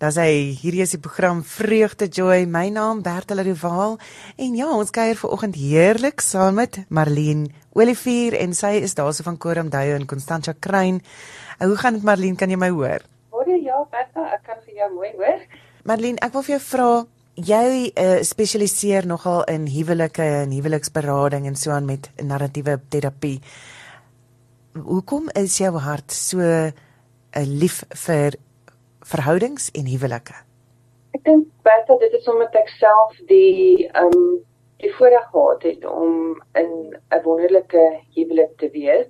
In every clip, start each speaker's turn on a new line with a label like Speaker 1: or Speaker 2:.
Speaker 1: Dan sê hierdie is die program Vreugde Joy. My naam Bertel Rival en ja, ons kuier vanoggend heerlik saam met Marlene Olivier en sy is daarso van Koram Duyo en Constantia Kruin. Hoe gaan dit Marlene? Kan jy my hoor?
Speaker 2: Hoor jy ja, Bertel, ek kan vir jou mooi hoor.
Speaker 1: Marlene, ek wil vir jou vra Jy uh, spesialiseer nogal in huwelike en huweliksberading en so aan met narratiewe terapie. Hoekom is jou hart so uh, lief vir verhoudings en huwelike?
Speaker 2: Ek dink baie dit is omdat ek self die ehm um, die voorreg gehad het om in 'n wonderlike huwelik te wees.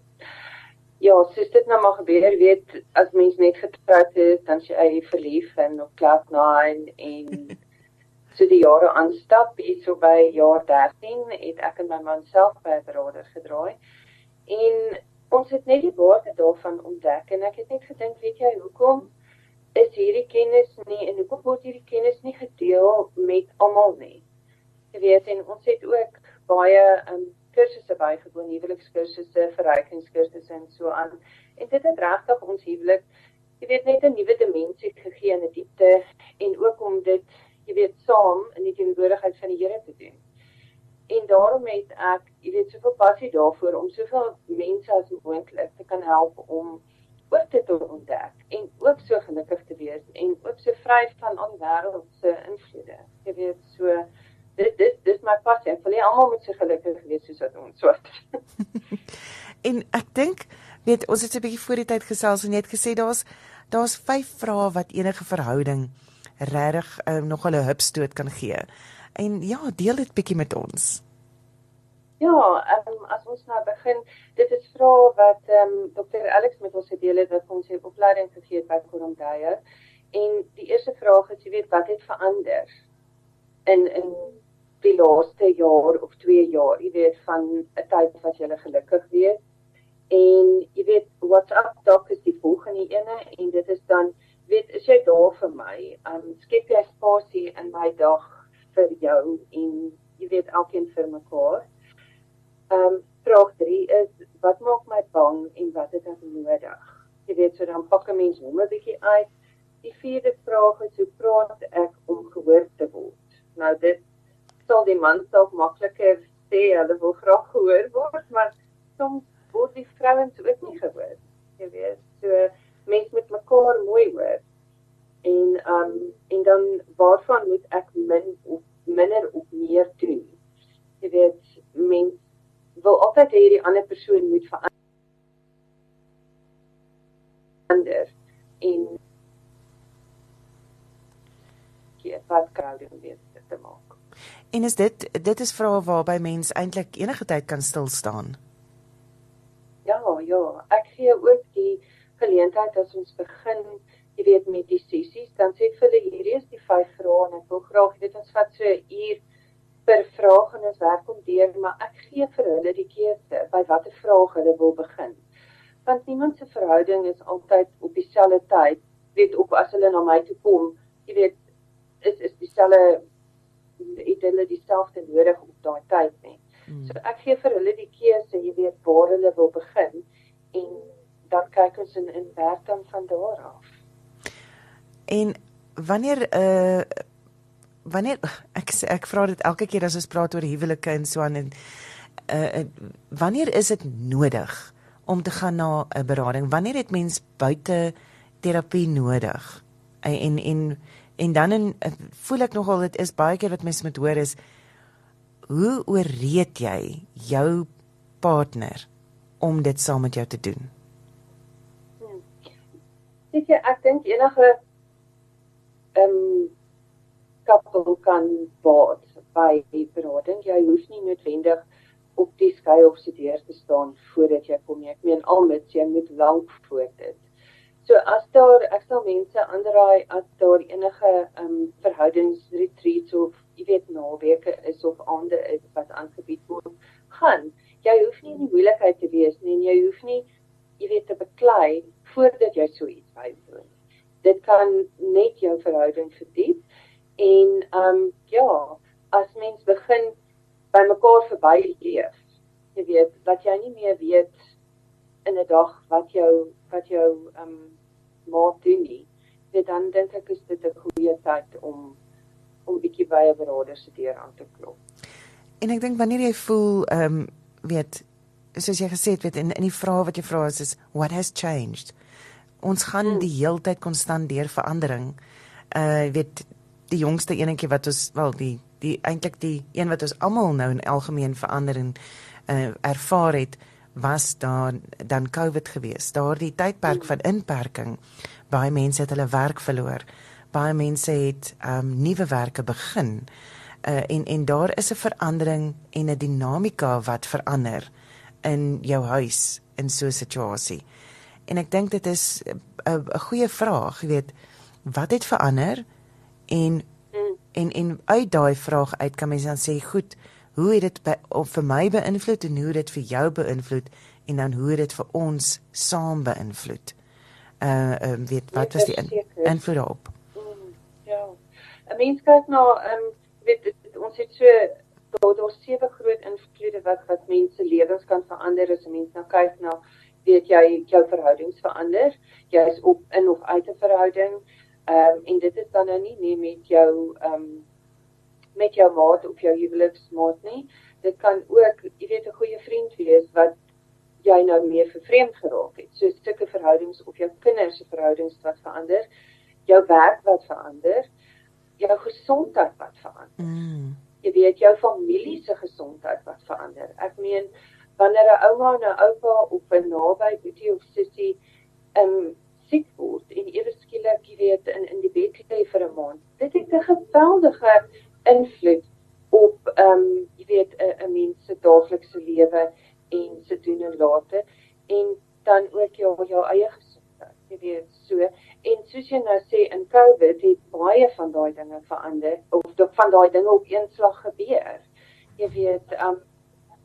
Speaker 2: Ja, soos dit nou maar gebeur, weet as mens net getroud is, dan jy eie verlief en op cloud 9 en so die jare aanstap, iets so by jaar 13 het ek en my man self berader gedraai. En ons het net die waarde daarvan ontdek en ek het net gedink, weet jy, hoekom is hierdie kennis nie en hoekom word hierdie kennis nie gedeel met almal nie. Jy weet en ons het ook baie um kursusse bygewoon, huwelikskursusse, verrykingskursusse en so aan. En dit het regtig ons huwelik jy weet net 'n nuwe dimensie gegee in 'n die diepte en ook om dit jy weet saam in die teenwoordigheid van die Here te doen. En daarom het ek jy weet soveel passie daarvoor om soveel mense as moontlik te kan help om ook dit te ontdek en ook so gelukkig te wees en ook so vry van al die wêreld se invloede. Jy weet so dit dit dis my passie. Ek wil hê almal moet so gelukkig wees soos wat ons soort.
Speaker 1: en ek dink weet ons het 'n bietjie voor die tyd gesels en jy het gesê daar's daar's vyf vrae wat enige verhouding regtig um, nog 'n hupstoot kan gee. En ja, deel dit bietjie met ons.
Speaker 2: Ja, um, as ons nou begin, dit is vrae wat ehm um, Dr. Alex met ons gedeel het wat ons hier opleiding gegee het by Koromdaye. En die eerste vraag is, jy weet, wat het verander in in die laaste jaar of 2 jaar, jy weet, van 'n tyd wat jy gelukkig wees. En jy weet, WhatsApp dalk is die volgende ene en dit is dan weet is jy daar vir my? Um skep jy spasie in my dag vir jou en jy weet elkeen vir mekaar. Ehm um, vraag 3 is wat maak my bang en wat het ek nodig? Jy weet so dan pak 'n mens hom 'n bietjie uit. Die vierde vraag is hoe praat ek om gehoor te word? Nou dit sal die man dalk makliker sê hulle wil graag gehoor word, maar soms word die vrouens ook nie gehoor. Jy weet, so mense met mekaar mooi hoor. En um, en dan waarvan moet ek min of minder of meer doen? Jy weet, mense wil altyd hê die ander persoon moet verander en wat kan jy weet te maak.
Speaker 1: En is dit dit is vrae waarby mens eintlik enige tyd kan stil staan.
Speaker 2: Ja, ja, ek gee ook die geleentheid as ons begin, jy weet met die sessies, dan sê ek vir hulle hierdie is die vyf vrae en ek wil graag dit ons vat so 'n uur per vraag en ons werk om deur, maar ek gee vir hulle die keuse by watter vraag hulle wil begin. Want niemand se verhouding is altyd op dieselfde tyd, weet op as hulle na my toe kom, jy weet, is is dieselfde het hulle dieselfde nodig op daai tyd nie. Hmm. So ek gee vir hulle die keuse, jy weet waar hulle wil begin en dan kyk ons in in werk dan van daar af.
Speaker 1: En wanneer 'n uh, eh, wanneer ek ek vra dit elke keer as ons praat oor huwelike en so aan en uh, wanneer is dit nodig om te gaan na 'n berading? Wanneer het mens buite terapie nodig? En en en dan en voel ek nogal dit is baie keer wat mense moet hoor is hoe ooreed jy jou partner om dit saam met jou te doen?
Speaker 2: Ek hmm. ek dink enige ehm um, koppel kan baat by berading. Jy hoef nie noodwendig op die skei of se deur te staan voordat jy kom nie. Ek meen almits jy moet lank voor dit. So as daar ek sal mense aanraai as daar enige ehm um, verhoudingsretreats of jy weet naweke is of ander is wat aangebied word, gaan. Jy hoef nie in die moeilikheid te wees nie en jy hoef nie jy weet te beklei voordat jy so iets bywoon. Dit kan net jou verhouding verdiep en ehm um, ja, as mens begin by mekaar verby leef, jy weet dat jy nie meer weet in 'n dag wat jou wat jou ehm um, maat doen nie, dit dan dink ek is dit 'n wye beraader se deur aan te klop.
Speaker 1: En ek dink wanneer jy voel ehm um, weet soos jy gesê het weet in in die vrae wat jy vra is, is what has changed? Ons gaan hmm. die heeltyd konstant deur verandering. Uh weet die jongste enetjie wat ons wel die die eintlik die een wat ons almal nou in algemeen verandering uh ervaar het was daar dan COVID gewees. Daardie tydperk van inperking. Baie mense het hulle werk verloor. Baie mense het um nuwe werke begin. Uh en en daar is 'n verandering en 'n dinamika wat verander in jou huis in so 'n situasie. En ek dink dit is 'n 'n goeie vraag, jy weet, wat het verander en mm. en en uit daai vraag uit kan mens dan sê, goed, hoe het dit vir my beïnvloed en hoe het dit vir jou beïnvloed en dan hoe het dit vir ons saam beïnvloed? Uh um, weet wat was die in, invloed daarop?
Speaker 2: Mm, ja. 'n Mens kyk na um, weet ons het so daar daar sewe groot invloede wat wat mense lewens kan verander as 'n mens nou kyk na weet jy jou verhoudings verander. Jy is op in of uit 'n verhouding. Ehm um, en dit is dan nou nie net met jou ehm um, met jou maat of jou huweliksmaat nie. Dit kan ook, jy weet, 'n goeie vriend wees wat jy nou meer vervreemd geraak het. So sulke verhoudings of jou kinders se verhoudings wat verander, jou werk wat verander, jou gesondheid wat verander. Mm. Jy weet jou familie se gesondheid wat verander. Ek meen wanneer 'n ouma en 'n oupa of 'n naby boetie of sussie um siek word en ewe skielik jy weet in in die bed lê vir 'n maand. Dit het 'n geweldige invloed op ehm um, jy weet 'n 'n mens se daaglikse lewe en se doen en late en dan ook jou jou eie gesondheid jy weet so. En soos jy nou sê in Covid het baie van daai dinge verander of van daai dinge op een slag gebeur. Jy weet ehm um,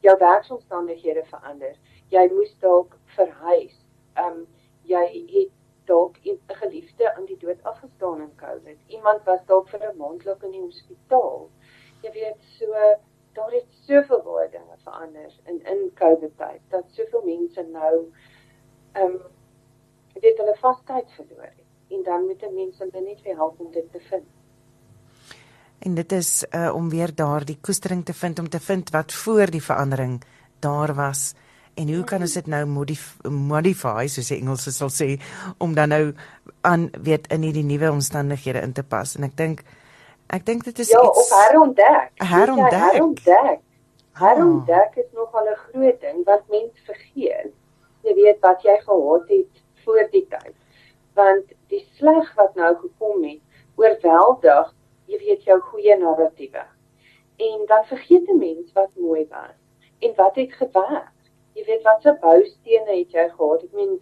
Speaker 2: jou werksomstandighede verander. Jy moes dalk verhuis. Ehm um, jy het dalk 'n geliefde aan die dood afgestaan in Covid. Iemand was dalk vir 'n maand lank in die hospitaal. Jy weet, so daar het soveel baie dinge verander in in Covid tyd. Dat soveel mense nou ehm um, weet hulle vasheid verloor het. En dan moet 'n mens hulle net weer help om dit te vind.
Speaker 1: En dit is uh, om weer daardie koestering te vind om te vind wat voor die verandering daar was en hoe kan ons dit nou modif modify soos die Engelse sal sê om dan nou aan weet in hierdie nuwe omstandighede in te pas en ek dink ek dink dit is
Speaker 2: ja,
Speaker 1: iets
Speaker 2: Ja, of herontdek.
Speaker 1: Herontdek.
Speaker 2: Herontdek. Herontdek is nog al 'n groot ding wat mense vergeet. Jy weet wat jy gehad het voor die tyd. Want die sleg wat nou gekom het, oorweldig, jy weet jou goeie narratiewe. En dan vergeet 'n mens wat mooi was en wat het gewerk jy weet wat se boustene het jy gehad? Ek meen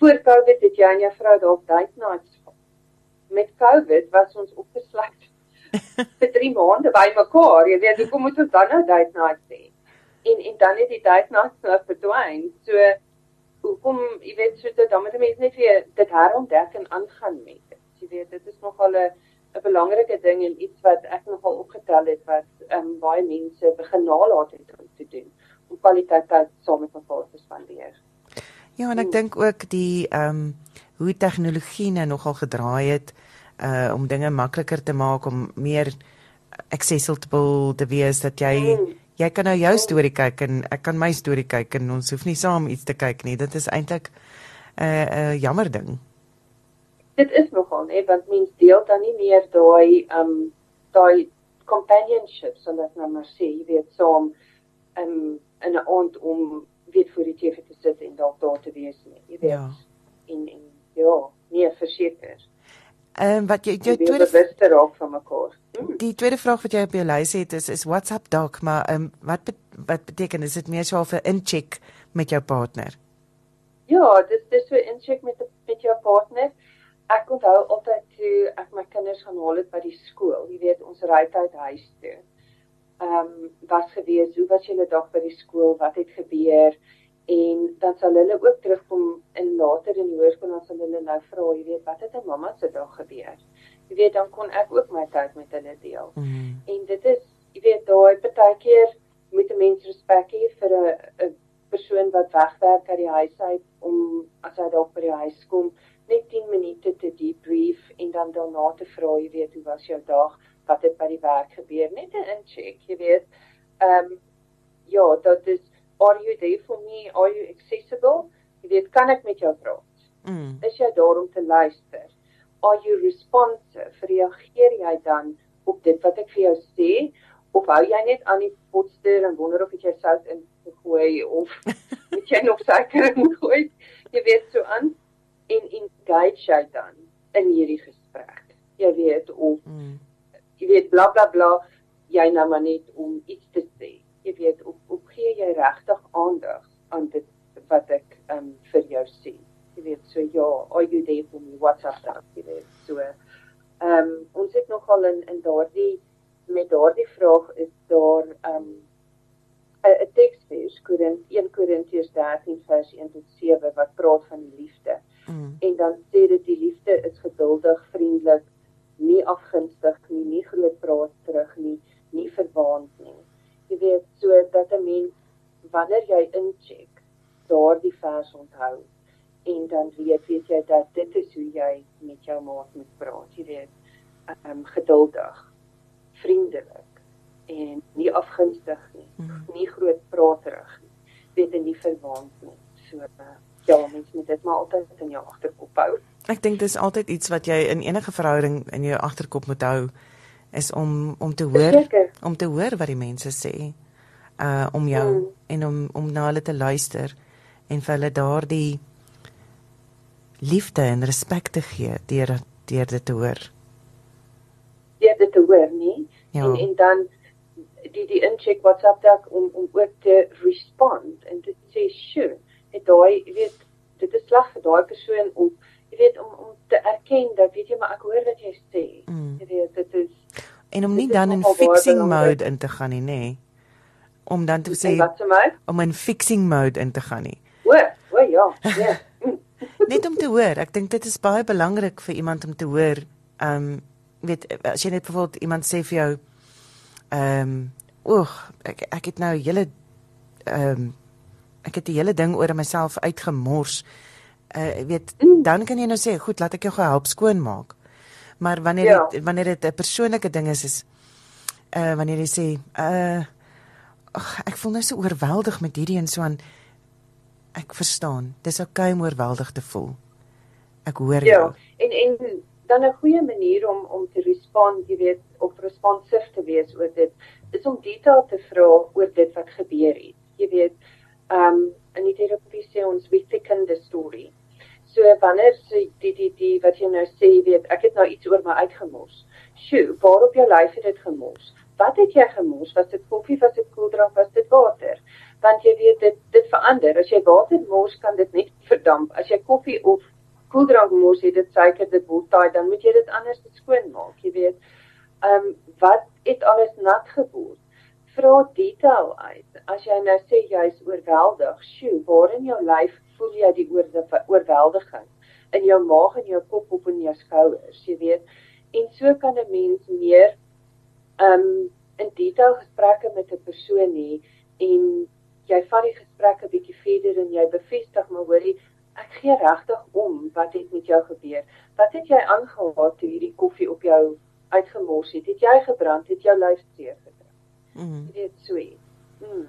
Speaker 2: voor Covid het jy en jou vrou dalk date nights. Met Covid was ons opgesluit vir 3 maande by mekaar. Jy weet, hoe moet ons dan nou date nights hê? En en dan het die date nights nou verdwyn. So hoekom, jy weet, so dit dan moet mense net weer dit herontdek en aangaan met dit. Jy weet, dit is nogal 'n 'n belangrike ding en iets wat ek nogal opgetel het wat ehm um, baie mense begin nalat het om te doen kwaliteit tyd saam met mekaar te spandeer.
Speaker 1: Ja, en ek hmm. dink ook die ehm um, hoe tegnologie nou nogal gedraai het uh om dinge makliker te maak om meer accessible te wees dat jy hmm. jy kan nou jou hmm. storie kyk en ek kan my storie kyk en ons hoef nie saam iets te kyk nie. Dit is eintlik 'n uh, 'n uh, jammer ding.
Speaker 2: Dit is nogal net want mens deel dan nie meer daai um daai companionship so net nou maar sê jy weet saam um in 'n aand om weet voor die TV te sit en dalk daar te wees nie. Jy weet. Ja. En en ja, nee, verseker.
Speaker 1: Ehm um, wat jy
Speaker 2: jy tweede bewuster raak van mekaar.
Speaker 1: Hmm. Die tweede vraag wat jy op jou lys het is is WhatsApp dalk, maar ehm um, wat be wat beteken is dit meer so 'n incheck met jou partner?
Speaker 2: Ja, dis dis so 'n incheck met met jou partner. Ek onthou altyd toe ek my kinders gaan haal het by die skool. Jy weet, ons ry uit huis toe ehm um, was gewees, hoe was julle dag by die skool, wat het gebeur en dan sal hulle ook terugkom in later in die hoërskool dan sal hulle nou vra, jy weet, wat het in mamma se dag gebeur? Jy weet, dan kon ek ook my tyd met hulle deel. Mm -hmm. En dit is, jy weet, daai partykeer moet 'n mens respek hê vir 'n 'n persoon wat wegwerk uit die huis uit om as hy dalk by die huis kom net 10 minute te debrief en dan daarna te vra, jy weet, hoe was jou dag? Wat het by die werk gebeur, net 'n incheck, jy weet. Ehm um, ja, dat is are you there for me? Are you accessible? Jy weet, kan ek met jou praat? Mm. Is jy daar om te luister? Are you responsive? Reageer jy dan op dit wat ek vir jou sê of hou jy net aan die potster en wonder of jy sout in gooi of moet jy nog suiker ingooi? Jy weet so aan en engage jy dan in hierdie gesprek. Jy weet of mm. Jy weet bla bla bla jy nou maar net om iets te sê. Jy weet of of gee jy regtig aandag aan dit wat ek um, vir jou sê. Jy weet so ja, are you there for me? What's up dan? Jy weet so um, ons het nogal in in daardie met daardie vraag is daar um, 'n teksvers Korint 1 Korintiërs 13 vers 1 tot 7 wat praat van die liefde. Mm. En dan sê dit die liefde is geduldig, vriendelik, nie afgunstig nie, nie groot praat terug nie, nie verwaand nie. Jy weet so dat 'n mens wanneer jy incheck, daardie vers onthou en dan weet weet jy dat dit is hoe jy met jou maat moet praat. Jy weet, ehm um, geduldig, vriendelik en nie afgunstig nie, mm. nie groot praterig nie. Weet en nie verwaand nie. So uh, ja, mens moet dit maar altyd in jou agterkop hou.
Speaker 1: Ek dink dis altyd iets wat jy in enige verhouding in jou agterkop moet hou is om om te hoor Zeker. om te hoor wat die mense sê uh om jou mm. en om om na hulle te luister en vir hulle daardie liefde en respek te gee deur deur dit te hoor.
Speaker 2: Deur dit te hoor, nie? Ja. En en dan die die incheck WhatsApp dalk om om ook te respond en te sê, "Sure, het daai weet dit is sleg vir daai persoon om jy weet om om te erken dat weet jy maar ek hoor wat jy sê mm. jy weet dit is
Speaker 1: en om nie dan in fixing mode in te gaan nie nê nee. om dan te sê om in fixing mode in te gaan nie
Speaker 2: o o ja ja
Speaker 1: net om te hoor ek dink dit is baie belangrik vir iemand om te hoor ehm um, weet as jy net byvoorbeeld iemand sê vir jou ehm um, oeg ek ek het nou 'n hele ehm um, ek het die hele ding oor myself uitgemors. Uh weet, mm. dan kan jy nou sê, goed, laat ek jou gou help skoonmaak. Maar wanneer ja. het, wanneer dit 'n persoonlike ding is is uh wanneer jy sê, uh ag ek voel nou so oorweldig met hierdie en so aan ek verstaan. Dis oukei okay om oorweldig te voel. Ek hoor ja. jou.
Speaker 2: En en dan 'n goeie manier om om te respond, jy weet, of responsief te wees oor dit, is om detail te vra oor dit wat gebeur het. Jy weet, um in die terapie sê ons we thicken the story. So wanneer sê die die die wat jy nou sê, jy weet, ek het nou iets oor my uitgemos. Sjoe, waar op jou lyf het dit gemos? Wat het jy gemos? Was dit koffie, was dit koeldrank, was dit water? Want jy weet dit dit verander. As jy water mos, kan dit net verdamp. As jy koffie of koeldrank mos, het dit suiker, dit word taai, dan moet jy dit anders skoon maak, jy weet. Um wat het alles nat geword? vra detail uit. As jy nou sê jy's oorweldig, sjoe, waar in jou lyf voel jy die oorweldiging? In jou maag en jou kop op en jou skouers, jy weet. En so kan 'n mens meer um in detail gesprekke met 'n persoon hê en jy vat die gesprek 'n bietjie verder en jy bevestig maar hoorie ek gee regtig om wat het met jou gebeur. Wat het jy aangehaal toe hierdie koffie op jou uitgemors het? Het jy gebrand? Het jou lyf seer gekry? Mm. Dit is sweet. Mm.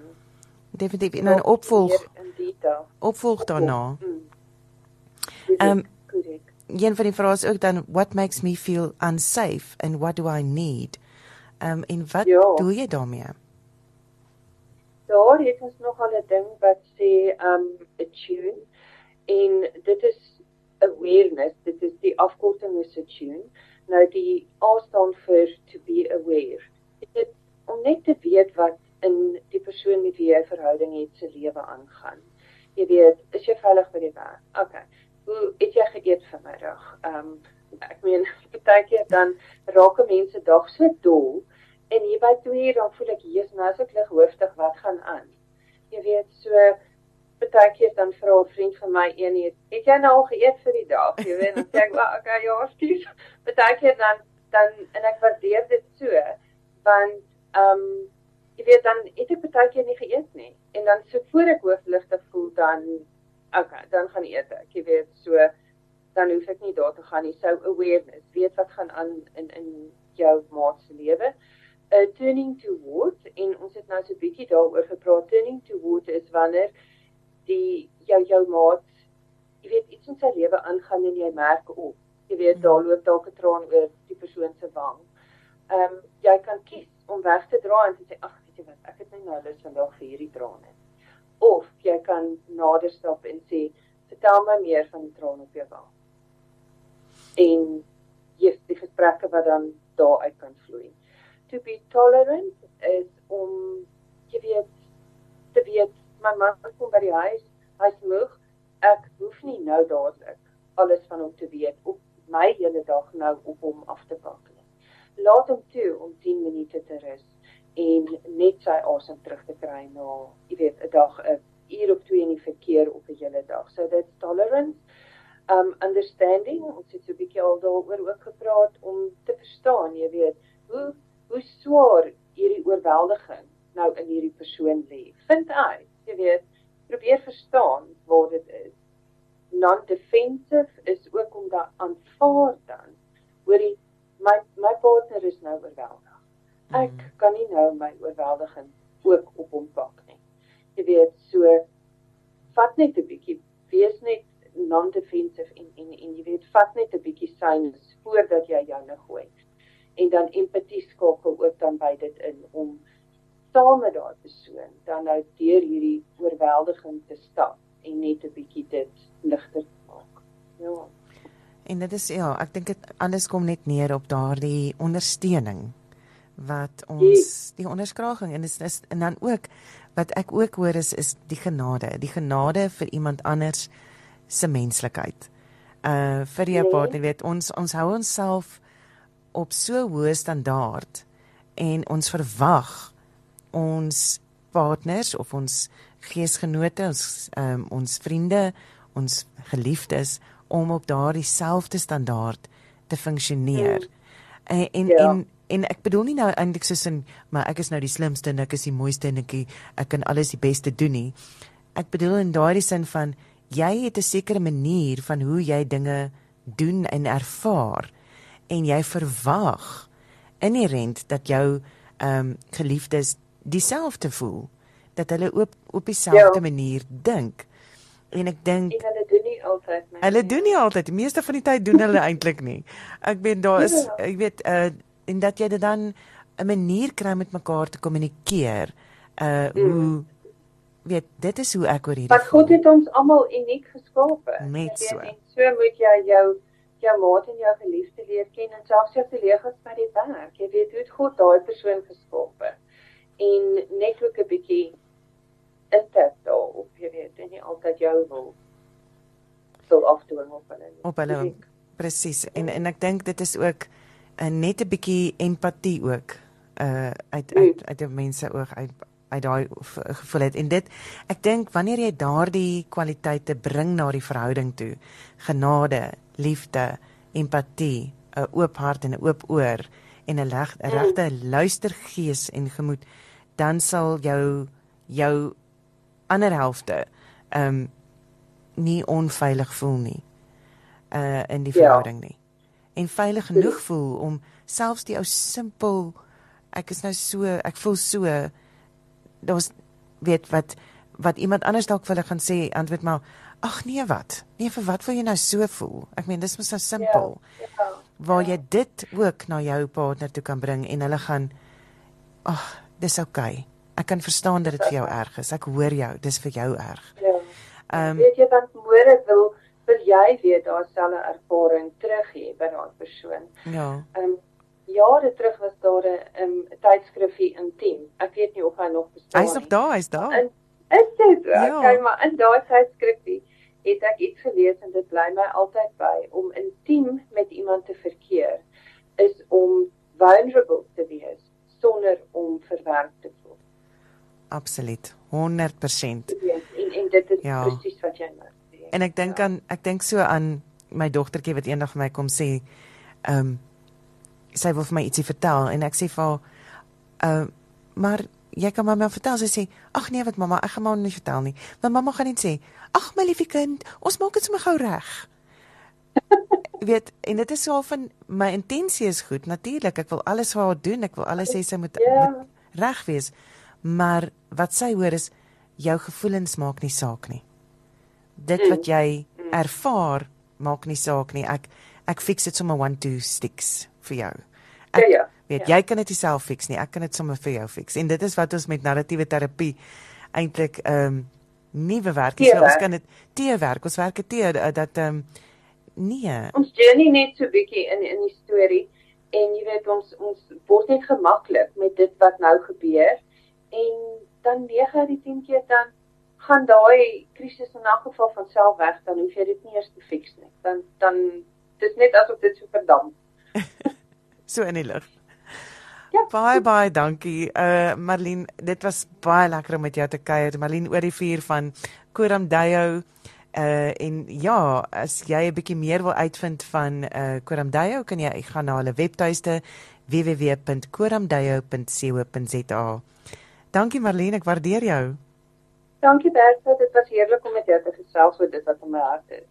Speaker 1: Definitief in 'n opvolg. Opvolg daarna. Mm. Ehm um, een van die vrae is ook dan what makes me feel unsafe and what do I need? Ehm um, en wat ja. doen jy daarmee?
Speaker 2: Daar het ons nog al 'n ding wat sê um a tune en dit is awareness, dit is die afkorting is a tune. Nou die A staan vir to be aware. Dit om net te weet wat in die persoon met wie jy 'n verhouding het se lewe aangaan. Jy weet, is jy veilig by die werk? Okay. Hoe het jy geëet vanmiddag? Um, ek meen, baie keer dan raak mense dag so dol en hier by 2 uur dan voel ek jy's nou so klig hoofdig wat gaan aan. Jy weet, so baie keer dan vra 'n vriend van my een het, het jy nou al geëet vir die dag? Jy weet, dan sê ek, "Wel, okay, ja, skies." Baie keer dan dan en ek waardeer dit so want ehm um, jy weet dan het ek baie keer nie geëet nie en dan so voor ek hoofligte voel dan okay, dan gaan eet ek. Jy weet so dan hoef ek nie daar te gaan nie. So awareness, weet wat gaan aan in in jou maat se lewe. Uh, turning toward en ons het nou so 'n bietjie daaroor gepraat. Turning toward is wanneer die jou jou maat, jy weet iets in sy lewe aangaan en jy merk op. Jy weet daar loop dalk 'n traan oor die persoon se wang. Ehm um, jy kan kies om weg te draai en te sê ag, weet jy wat, ek het nie nou lus vandag vir hierdie trane. Of jy kan nader stap en sê, vertel my meer van die traan op jou wang en yes, die gesprekke wat dan daaruit kan vloei. To be tolerant is om jy weet te weet my man kom by die huis, hy's moeg, ek hoef nie nou dadelik alles van hom te weet op my hele dag nou op hom af te pak nie. Laat hom toe om 10 minute te rus en net sy asem terug te kry na jy weet 'n dag 'n uur of twee in die verkeer op 'n hele dag. So that's tolerance um understanding ons het so 'n bietjie al daaroor ook gepraat om te verstaan jy weet hoe hoe swaar hierdie oorweldiging nou in hierdie persoon lê vind uit jy weet probeer verstaan wat dit is non-defensive is ook om dat aanvaar dan hoorie my my partner is nou oorweldig ek mm. kan nie nou my oorweldiging ook op hom pak nie jy weet so vat net 'n bietjie wees net non-defensive en en en jy weet vat net 'n bietjie signs voordat jy jou nou gooi. En dan empatie skakel ook dan by dit in om saam met daardie persoon dan nou deur hierdie oorweldiging te stap en net 'n bietjie dit ligter maak. Ja.
Speaker 1: En dit is ja, ek dink dit alles kom net neer op daardie ondersteuning wat ons die onderskraging en is, is en dan ook wat ek ook hoor is is die genade, die genade vir iemand anders se menslikheid. Uh vir jou nee. partner weet ons ons hou onsself op so hoë standaard en ons verwag ons partners of ons geesgenote ons um, ons vriende ons geliefdes om op daardie selfde standaard te funksioneer. Mm. En en, ja. en en ek bedoel nie nou eintlik soos in maar ek is nou die slimste en ek is die mooiste en ek ek kan alles die beste doen nie. Ek bedoel in daardie sin van jy het 'n sekere manier van hoe jy dinge doen en ervaar en jy verwag inherent dat jou ehm um, geliefdes dieselfde voel dat hulle op op dieselfde ja. manier dink en ek dink
Speaker 2: hulle doen nie altyd
Speaker 1: nie hulle doen nie altyd die meeste van die tyd doen hulle eintlik nie ek weet daar is ja. ek weet uh en dat jy dit dan 'n manier kry met mekaar te kommunikeer uh mm. hoe weet dit is hoe ek oor hierdie
Speaker 2: Want God het ons almal uniek geskape.
Speaker 1: Net so.
Speaker 2: En so moet jy jou jou maat en jou geliefde leer ken en selfs jou kollegas by die werk. Jy weet hoe God daai persoon geskape. En net ook 'n bietjie intet daarop, jy weet, en nie altyd jou wil sou afdoen op hulle.
Speaker 1: Op hulle. Presies. En en ek dink dit is ook uh, net 'n bietjie empatie ook uh uit uit uit die mense oog uit uit daai gevoel het en dit ek dink wanneer jy daardie kwaliteite bring na die verhouding toe genade liefde empatie 'n oop hart en 'n oop oor en 'n regte luistergees en gemoed dan sal jou jou ander helfte ehm um, nie onveilig voel nie uh in die ja. verhouding ja. nie en veilig genoeg voel om selfs die ou simpel ek is nou so ek voel so daar's weet wat wat iemand anders dalk vir hulle gaan sê antwoord maar ag nee wat nee vir wat wil jy nou so voel ek meen dis mos so simpel ja, ja, waar ja. jy dit ook na jou partner toe kan bring en hulle gaan ag dis oukei okay. ek kan verstaan dat dit vir jou erg is ek hoor jou dis vir jou erg
Speaker 2: ja um, weet jy wat môre wil wil jy weet daar selfe ervaring terug hê by daai persoon
Speaker 1: ja
Speaker 2: um, jare terug was daar 'n um, tydskrifie intiem. Ek weet nie of hy nog bestaan
Speaker 1: nie. Hy's nog daar, hy's daar.
Speaker 2: En, is dit? Ja. Okay, maar in daai tydskrifie het ek iets gelees en dit bly my altyd by om intiem met iemand te verkeer is om vulnerable te wees sonder om verwerp te voel.
Speaker 1: Absoluut. 100%.
Speaker 2: Ja, en en dit is ja. presies wat jy nou sê.
Speaker 1: En ek dink ja. aan ek dink so aan my dogtertjie wat eendag vir my kom sê, ehm um, sy wil vir my ietsie vertel en ek sê vir haar uh maar jy kan my maar vertel sy sê ag nee wat mamma ek gaan maar nie vertel nie. Want mamma gaan net sê ag my liefie kind ons maak dit sommer gou reg. Weet en dit is so van my intensie is goed natuurlik ek wil alles vir haar doen ek wil alles sê sy moet,
Speaker 2: Ja.
Speaker 1: moet reg wees. Maar wat sy hoor is jou gevoelens maak nie saak nie. Dit
Speaker 2: Mm.
Speaker 1: wat jy ervaar maak nie saak nie. Ek ek fix dit sommer one two sticks vir jou. Ek
Speaker 2: Ja, ja,
Speaker 1: weet
Speaker 2: ja.
Speaker 1: jy kan dit self fix nie ek kan dit sommer vir jou fix en dit is wat ons met narratiewe terapie eintlik ehm um, nuwe werk is so ons kan dit teewerk ons werk dit tee dat ehm um, nee
Speaker 2: Ons journey net so bietjie in in die storie en jy weet ons ons word net gemaklik met dit wat nou gebeur en dan 9 uit die 10 keer dan gaan daai krisis in elk geval van self weg dan hoef jy dit nie eers te fix nie. Dan dan dis net asof dit so verdamp.
Speaker 1: so in die lug. Baie baie dankie. Uh Marlene, dit was baie lekker om met jou te kuier. Marlene oor die vuur van Koramdayo. Uh en ja, as jy 'n bietjie meer wil uitvind van uh Koramdayo, kan jy gaan na hulle webtuiste www.koramdayo.co.za. Dankie Marlene, ek waardeer jou.
Speaker 2: Dankie Bertha, dit was heerlik om met jou te gesels oor dit wat in my hart is.